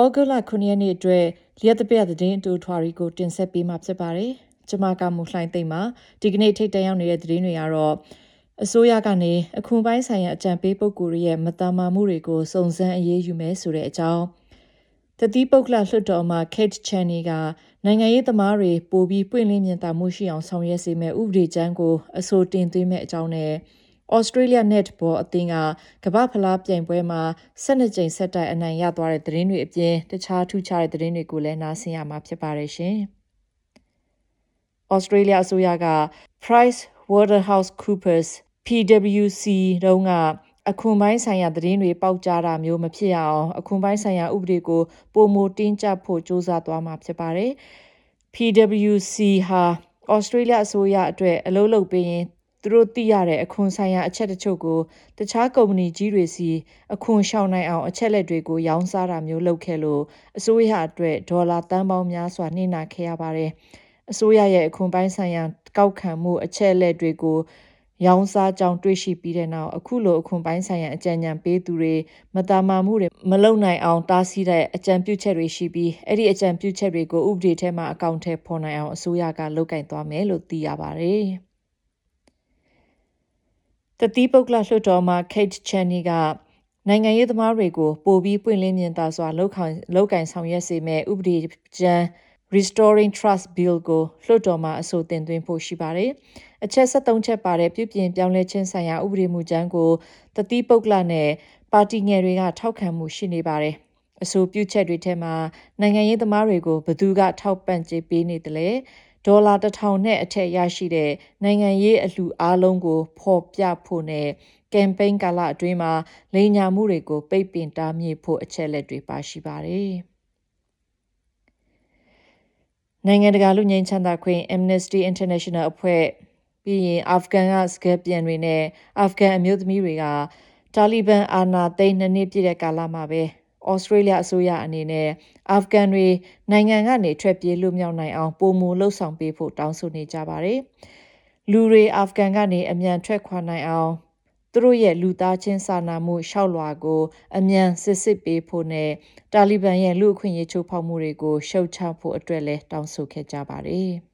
ဩဂုတ်လ9ရက်နေ့အတွက်လျက်တပြက်သတင်းအတူထွာရီကိုတင်ဆက်ပေးမှာဖြစ်ပါတယ်။ကျမကမူလှိုင်းသိမ့်မှာဒီကနေ့ထိတ်တန့်ရောက်နေတဲ့သတင်းတွေကတော့အစိုးရကနေအခွန်ပိုင်းဆိုင်ရာအကြံပေးပုဂ္ဂိုလ်ရဲ့မတမာမှုတွေကိုစုံစမ်းအရေးယူမယ်ဆိုတဲ့အကြောင်းတတိပုတ်ကလလွှတ်တော်မှာ Kate Cheney ကနိုင်ငံရေးသမားတွေပိုပြီးပွင့်လင်းမြင်သာမှုရှိအောင်ဆောင်ရွက်စေမယ့်ဥပဒေကြမ်းကိုအဆိုတင်သွင်းမဲ့အကြောင်းနဲ့ ဩစတြေးလျ netball အသင်းကကမ္ဘာဖလားပြိုင်ပွဲမှာ12ကြိမ်ဆက်တိုက်အနိုင်ရသွားတဲ့သတင်းတွေအပြင်တခြားထူးခြားတဲ့သတင်းတွေကိုလည်းနားဆင်ရမှာဖြစ်ပါတယ်ရှင်။ဩစတြေးလျအစိုးရက Price Waterhouse Coopers PwC တုန်းကအခွန်ပိုင်းဆိုင်ရာသတင်းတွေပေါက်ကြားတာမျိုးမဖြစ်အောင်အခွန်ပိုင်းဆိုင်ရာဥပဒေကိုပုံမတင်းကျပ်ဖို့စ조사သွားမှာဖြစ်ပါတယ်။ PwC ဟာဩစတြေးလျအစိုးရအတွက်အလုပ်လုပ်ပေးရင် သူတို့သိရတဲ့အခွန်ဆိုင်ရာအချက်တချို့ကိုတခြားကုမ္ပဏီကြီးတွေစီအခွန်ရှောင်နိုင်အောင်အချက်လက်တွေကိုရောင်းစားတာမျိုးလုပ်ခဲ့လို့အစိုးရအတွက်ဒေါ်လာတန်ပေါင်းများစွာနှိမ့်နာခဲ့ရပါတယ်။အစိုးရရဲ့အခွန်ပိုင်းဆိုင်ရာကောက်ခံမှုအချက်လက်တွေကိုရောင်းစားကြောင်းတွေ့ရှိပြီးတဲ့နောက်အခုလိုအခွန်ပိုင်းဆိုင်ရာအကြံဉာဏ်ပေးသူတွေမတာမာမှုတွေမလုံနိုင်အောင်တားဆီးတဲ့အကြံပြုချက်တွေရှိပြီးအဲ့ဒီအကြံပြုချက်တွေကိုဥပဒေထဲမှာအကောင့်ထဲပေါ်နိုင်အောင်အစိုးရကလုပ်ကင်သွားမယ်လို့သိရပါတယ်။ တတိပုတ်ကလလွှတ်တော်မှာ Kate Cheney ကနိုင်ငံရေးသမားတွေကိုပိုပြီးပွင့်လင်းမြင်သာစွာလောက်ခံလောက်ကင်ဆောင်ရွက်စေမဲ့ဥပဒေကြမ်း Restoring Trust Bill ကိုလွှတ်တော်မှာအဆိုတင်သွင်းဖို့ရှိပါတယ်။အချက်73ချက်ပါတဲ့ပြုပြင်ပြောင်းလဲခြင်းဆိုင်ရာဥပဒေမူကြမ်းကိုတတိပုတ်ကလနဲ့ပါတီငယ်တွေကထောက်ခံမှုရှိနေပါတယ်။အဆိုပြုချက်တွေထဲမှာနိုင်ငံရေးသမားတွေကိုဘသူကထောက်ပံ့ကြေးပေးနေတယ်လဲ ဒေါ်လာတစ်ထောင်နဲ့အထက်ရရှိတဲ့နိုင်ငံရေးအလှူအားလုံးကိုဖော်ပြဖို့နဲ့ကမ်ပိန်းကာလအတွင်းမှာလိန်ညာမှုတွေကိုပိတ်ပင်တားမြစ်ဖို့အချက်လက်တွေပါရှိပါတယ်။နိုင်ငံတကာလူငင်းချမ်းသာခွင့် Amnesty International အဖွဲ့ပြီးရင်အာဖဂန်ကစကပြန်တွေနဲ့အာဖဂန်အမျိုးသမီးတွေကတာလီဘန်အာဏာသိမ်းနှစ်နှစ်ပြည့်တဲ့ကာလမှာပဲ ဩစတြေးလျအစိုးရအနေနဲ့အာဖဂန်တွေနိုင်ငံကနေထွက်ပြေးလွတ်မြောက်နိုင်အောင်ပုံမူလှုပ်ဆောင်ပေးဖို့တောင်းဆိုနေကြပါတယ်။လူတွေအာဖဂန်ကနေအမြန်ထွက်ခွာနိုင်အောင်သူတို့ရဲ့လူသားချင်းစာနာမှုရှောက်လွှာကို အမြန်စစ်စစ်ပေးဖို့နဲ့တာလီဘန်ရဲ့လူအခွင့်အရေးချိုးဖောက်မှုတွေကိုရှုတ်ချဖို့အတွက်လည်းတောင်းဆိုခဲ့ကြပါတယ်။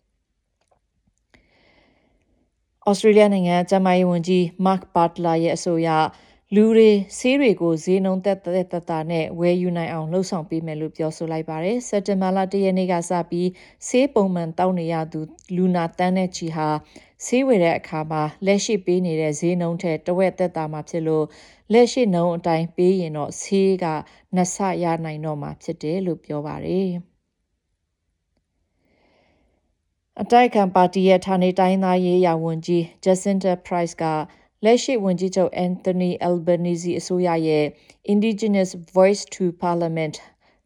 ဩစတြေးလျနိုင်ငံကျန်းမာရေးဝန်ကြီး Mark Butler ရဲ့အဆိုအရ လူတွေဆေးတွေကိုဈေးနှုန်းသက်သက်သက်သာနဲ့ဝယ်ယူနိုင်အောင်လှုံ့ဆော်ပေးမယ်လို့ပြောဆိုလိုက်ပါတယ်။စက်တင်ဘာလ၁ရက်နေ့ကစပြီးဆေးပုံမှန်တောင်းနေရသူလူနာတန်းတဲ့ချီဟာဆေးဝယ်တဲ့အခါမှာလက်ရှိပေးနေတဲ့ဈေးနှုန်းထက်တဝက်သက်သာမှာဖြစ်လို့လက်ရှိနှုန်းအတိုင်းပေးရင်တော့ဆေးကနှစ်ဆရနိုင်တော့မှာဖြစ်တယ်လို့ပြောပါတယ်။အတိုက်ခံပါတီရဲ့ဌာနေတိုင်းသားရေးရာဝန်ကြီး Jacinta Price က လက်ရှိဝန်ကြီးချုပ် Anthony Albanese အစိုးရရဲ့ Indigenous Voice to Parliament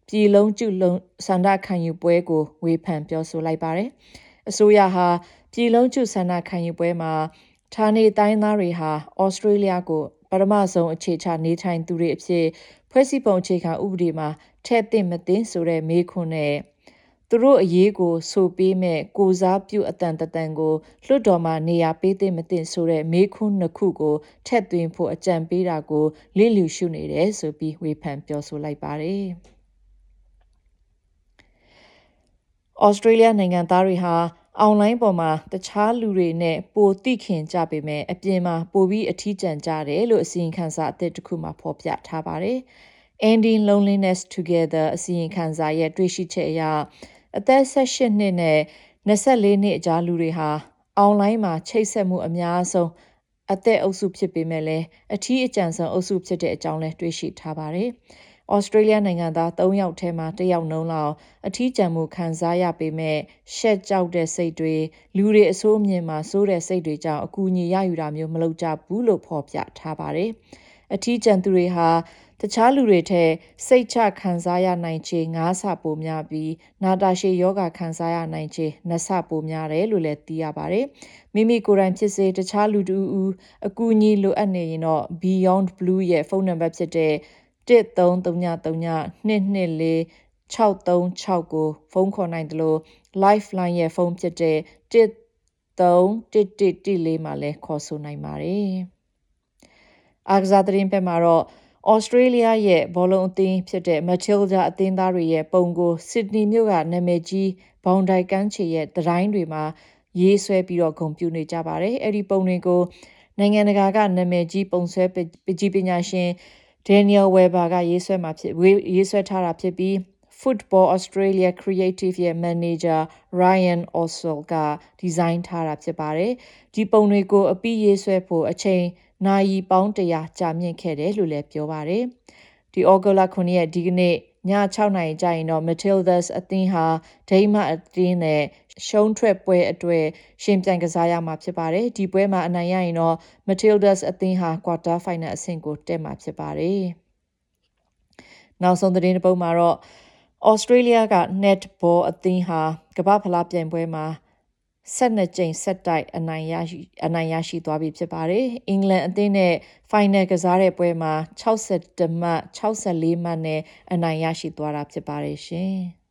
ပြည်လုံးကျုလုံးစန္ဒခံယူပွဲကိုဝေဖန်ပြောဆိုလိုက်ပါတယ်။အစိုးရဟာပြည်လုံးကျုစန္ဒခံယူပွဲမှာဌာနေတိုင်းသားတွေဟာဩစတြေးလျကိုပထမဆုံးအခြေချနေထိုင်သူတွေအဖြစ်ဖွဲ့စည်းပုံအခြေခံဥပဒေမှာထည့်သင့်မသင့်ဆိုတဲ့မေးခွန်းနဲ့ သူတို့အရေးကိုဆိုပေးမဲ့ကိုစားပြုအတန်တတန်ကိုလွတ်တော်မှာနေရာပေးသင့်မသင့်ဆိုတဲ့မေးခွန်းနှစ်ခုကိုထက်သွင်းဖို့အကြံပေးတာကိုလစ်လျူရှုနေတယ်ဆိုပြီးဝေဖန်ပြောဆိုလိုက်ပါတယ်။ဩစတြေးလျနိုင်ငံသားတွေဟာအွန်လိုင်းပေါ်မှာတခြားလူတွေနဲ့ပိုသိခင်ကြပေမဲ့အပြင်မှာပိုပြီးအထီးကျန်ကြတယ်လို့အစီရင်ခံစာအသစ်တစ်ခုမှာဖော်ပြထားပါတယ်။ Ending Loneliness Together အစီရင်ခံစာရဲ့တွေ့ရှိချက်အရ အသက်18နှစ်နဲ့24နှစ်အကြားလူတွေဟာအွန်လိုင်းမှာချိတ်ဆက်မှုအများဆုံးအသက်အုပ်စုဖြစ်ပေမဲ့လည်းအထီးအကျန်ဆုံးအုပ်စုဖြစ်တဲ့အကြောင်းလည်းတွေ့ရှိထားပါတယ်။ဩစတြေးလျနိုင်ငံသား3ယောက်ထဲမှာ1ယောက်နှုံးလောက်အထီးကျန်မှုခံစားရပေမဲ့ရှက်ကြောက်တဲ့စိတ်တွေလူတွေအဆိုးမြင်မှာစိုးတဲ့စိတ်တွေကြောင့်အကူအညီရယူတာမျိုးမလုပ်ကြဘူးလို့ဖော်ပြထားပါတယ်။အထီးကျန်သူတွေဟာ တခြားလူတွေထက်စိတ်ချခံစားရနိုင်ခြေ9ဆပိုများပြီးနာတာရှည်ယောဂခံစားရနိုင်ခြေ2ဆပိုများတယ်လို့လည်းသိရပါတယ်။မိမိကိုယ်တိုင်ဖြစ်စေတခြားလူတူဦးအကူအညီလိုအပ်နေရင်တော့ Beyond Blue ရဲ့ဖုန်းနံပါတ်ဖြစ်တဲ့13392224 636ကိုဖုန်းခေါ်နိုင်တယ်လို့ Lifeline ရဲ့ဖုန်းဖြစ်တဲ့131114မှာလည်းခေါ်ဆိုနိုင်ပါတယ်။အားကစားသတင်းဘက်မှာတော့ ဩစတြေးလျရဲ့ဘောလုံးအသင်းဖြစ်တဲ့ Matilda အသင်းသားတွေရဲ့ပုံကိုစစ်ဒနီမြို့ကနာမည်ကြီးဘောင်ဒိုက်ကန်းချေရဲ့တိုင်းတွေမှာရေးဆွဲပြီးတော့ဂုဏ်ပြုနေကြပါတယ်။အဲ့ဒီပုံတွေကိုနိုင်ငံတကာကနာမည်ကြီးပုံဆွဲပကြီးပညာရှင် Daniel Weber ကရေးဆွဲမှာဖြစ်ရေးဆွဲထားတာဖြစ်ပြီး Football Australia Creative ရဲ့ manager Ryan Oswell ကဒီဇိုင်းထားတာဖြစ်ပါတယ်။ဒီပုံတွေကိုအပြီးရေးဆွဲဖို့အချိန် နာရီပေါင်း100ကြာမြင့်ခဲ့တယ်လို့လည်းပြောပါတယ်။ဒီဩဂုတ်လ9ရက်ဒီကနေ့ည6နာရီကျရင်တော့ Matildas အသင်းဟာဒိမတ်အသင်းနဲ့ရှုံးထွက်ပွဲအတွေ့ရှင်ပြိုင်ကစားရမှာဖြစ်ပါတယ်။ဒီပွဲမှာအနိုင်ရရင်တော့ Matildas အသင်းဟာ quarter final အဆင့်ကိုတက်မှာဖြစ်ပါတယ်။နောက်ဆုံးသတင်းတစ်ပုဒ်မှာတော့ဩစတြေးလျက netball အသင်းဟာကမ္ဘာဖလားပြိုင်ပွဲမှာ 12ကြိမ်ဆက်တိုက်အနိုင်ရရှိအနိုင်ရရှိသွားပြီဖြစ်ပါတယ်။အင်္ဂလန်အသင်းနဲ့ final ကစားတဲ့ပွဲမှာ62မှတ်64မှတ်နဲ့အနိုင်ရရှိသွားတာဖြစ်ပါတယ်ရှင်။